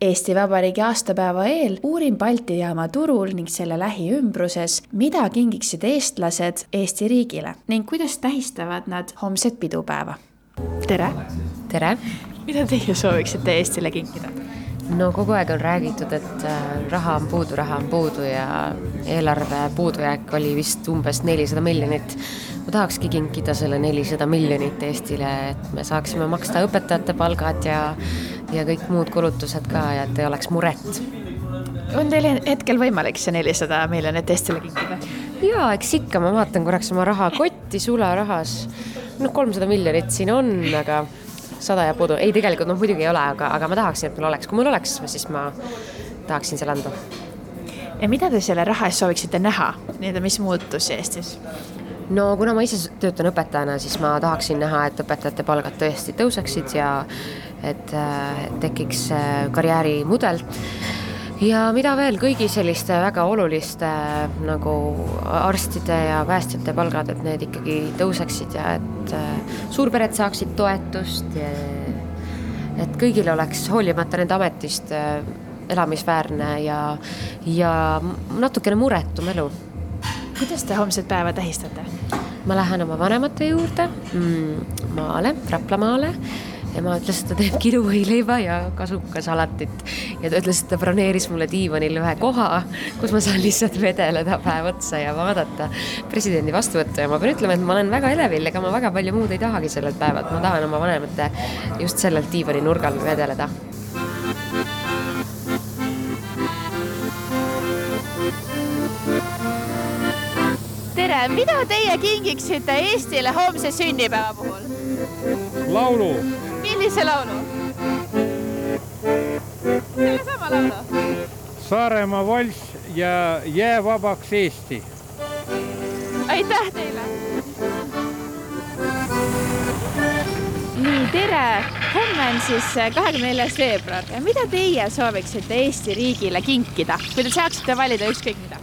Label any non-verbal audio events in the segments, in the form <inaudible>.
Eesti Vabariigi aastapäeva eel uurin Balti jaama turul ning selle lähiümbruses, mida kingiksid eestlased Eesti riigile ning kuidas tähistavad nad homset pidupäeva. tere! tere! mida teie sooviksite Eestile kinkida? no kogu aeg on räägitud, et äh, raha on puudu, raha on puudu ja eelarve puudujääk oli vist umbes nelisada miljonit. ma tahakski kinkida selle nelisada miljonit Eestile, et me saaksime maksta õpetajate palgad ja, ja kõik muud kulutused ka ja et ei oleks muret. on teil hetkel võimalik see nelisada miljonit Eestile kinkida? jaa, eks ikka, ma vaatan korraks oma rahakotti sularahas. noh, kolmsada miljonit siin on, aga sada ja puudu, ei tegelikult noh, muidugi ei ole, aga, aga ma tahaksin, et mul oleks, kui mul oleks, siis ma tahaksin selle anda. ja mida te selle raha eest sooviksite näha, nii-öelda mis muutusi Eestis? no kuna ma ise töötan õpetajana, siis ma tahaksin näha, et õpetajate palgad tõesti tõuseksid ja et äh, tekiks äh, karjäärimudel ja mida veel, kõigi selliste väga oluliste nagu arstide ja päästjate palgad, et need ikkagi tõuseksid ja et äh, suurpered saaksid toetust. et kõigil oleks hoolimata nende ametist äh, elamisväärne ja, ja natukene muretum elu. kuidas te homset päeva tähistate? ma lähen oma vanemate juurde mm, maale, Raplamaale ema ütles, et ta teeb kiluvõileiva ja kasukasalatit ja ta ütles, et ta broneeris mulle diivanil ühe koha, kus ma saan lihtsalt vedeleda päev otsa ja vaadata presidendi vastuvõttu. Ja ma pean ütlema, et ma olen väga elevil, ega ma väga palju muud ei tahagi sellelt päevalt, ma tahan oma vanemate just sellelt diivaninurgal vedeleda tere, mida teie kingiksite Eestile homse sünnipäeva puhul? laulu millise laulu? sellesama laulu? Saaremaa valss ja Jää vabaks Eesti. aitäh teile! nii, tere! homme on siis kahekümne neljas veebruar ja mida teie sooviksite Eesti riigile kinkida, kui te saaksite valida ükskõik mida?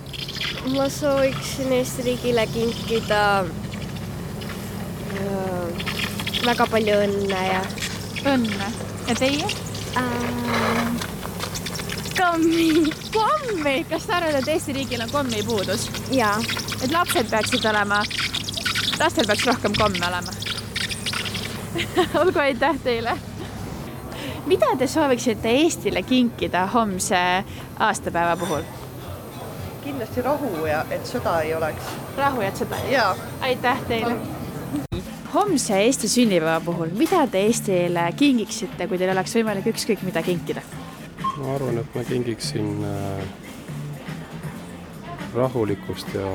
ma sooviksin Eesti riigile kinkida äh, väga palju õnne ja õnne. ja teie äh,? kommi. kommi, kas sa arvad, et Eesti riigil on kommipuudus? jaa. et lapsed peaksid olema, lastel peaks rohkem komme olema <laughs> olgu, aitäh teile. mida te sooviksite Eestile kinkida homse aastapäeva puhul? kindlasti rahu ja et sõda ei oleks. rahu ja et sõda ei oleks? aitäh teile homse Eesti sünnipäeva puhul, mida te Eestile kingiksite, kui teil oleks võimalik ükskõik mida kinkida? ma arvan, et ma kingiksin äh, rahulikkust ja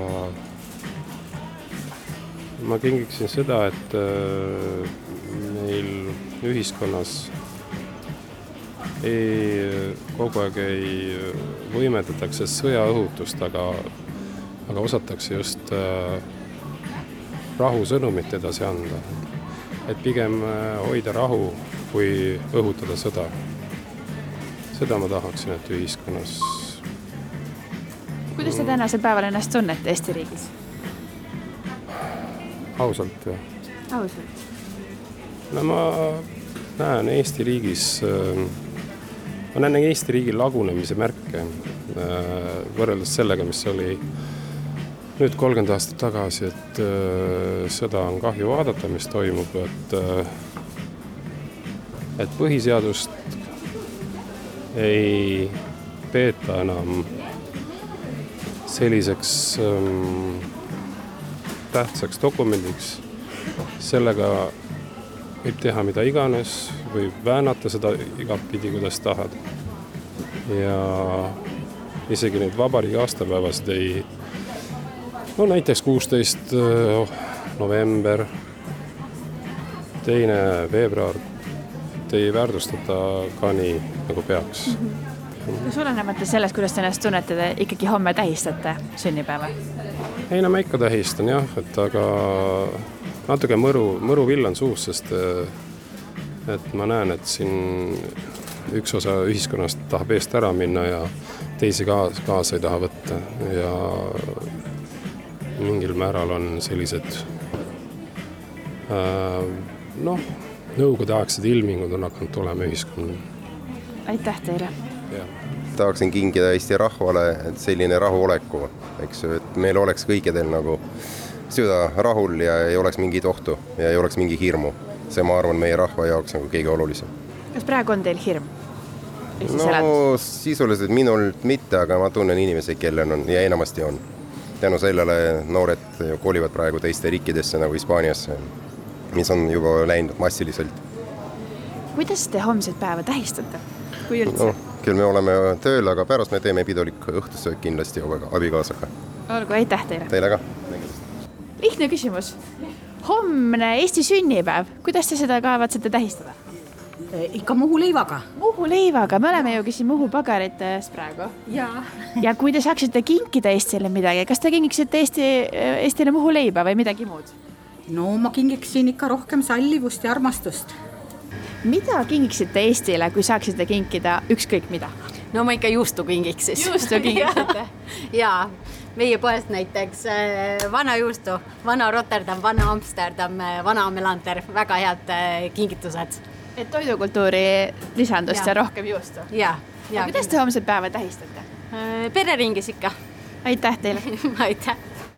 ma kingiksin seda, et äh, meil ühiskonnas ei, kogu aeg ei võimendatakse sõjaõhutust, aga, aga osatakse just äh, rahusõnumit edasi anda. et pigem äh, hoida rahu, kui õhutada sõda. seda ma tahaksin, et ühiskonnas. kuidas te tänasel päeval ennast tunnete Eesti riigis? ausalt või? ausalt. no ma näen Eesti riigis, äh, ma näen Eesti riigi lagunemise märke äh, võrreldes sellega, mis oli nüüd kolmkümmend aastat tagasi, et äh, seda on kahju vaadata, mis toimub, et äh, et põhiseadust ei peeta enam selliseks ähm, tähtsaks dokumendiks. sellega võib teha mida iganes, võib väänata seda igatpidi, kuidas tahad. ja isegi neid vabariigi aastapäevasid ei no näiteks kuusteist äh, november, teine veebruar, ei väärtustata ka nii, nagu peaks mm. -hmm. kas olenemata sellest, kuidas te ennast tunnete, te ikkagi homme tähistate sünnipäeva? ei no ma ikka tähistan jah, et aga natuke mõru, mõruvill on suus, sest äh, et ma näen, et siin üks osa ühiskonnast tahab eest ära minna ja teisi kaasa, kaasa ei taha võtta ja mingil määral on sellised äh, noh, nõukogudeaegsed ilmingud on hakanud tulema ühiskonda. aitäh teile tahaksin kinkida Eesti rahvale, et selline rahuoleku, eks ju, et meil oleks kõikidel nagu süda rahul ja ei oleks mingit ohtu ja ei oleks mingi hirmu. see, ma arvan, meie rahva jaoks nagu kõige olulisem. kas praegu on teil hirm? No sisuliselt minul mitte, aga ma tunnen inimesi, kellel on ja enamasti on. Tänu sellele noored kolivad praegu teiste riikidesse nagu Hispaaniasse, mis on juba läinud massiliselt. kuidas te homset päeva tähistate, kui üldse noh, küll me oleme tööl, aga pärast me teeme pidulik õhtusöök kindlasti abikaasaga. olgu, aitäh teile! Teile ka. lihtne küsimus. homne Eesti sünnipäev, kuidas te seda kavatsete tähistada? Ikka Muhu leivaga. Muhu leivaga, me oleme ju siin Muhu pagarites praegu. jaa. ja kui te saaksite kinkida Eestile midagi, kas te kingiksite Eesti, Eestile Muhu leiba või midagi muud? no ma kingiksin ikka rohkem sallivust ja armastust. mida kingiksite Eestile, kui saaksite kinkida ükskõik mida? no ma ikka juustu kingiks siis. juustu <laughs> kingiksite? jaa, meie poest näiteks äh, vana juustu, vana Rotterdam, vana Amsterdam, vana Melander, väga head kingitused. Et toidukultuuri lisandust ja, ja rohkem juustu? ja, ja. kuidas te homset päeva tähistate? Äh, pereringis ikka. aitäh teile <laughs> aitäh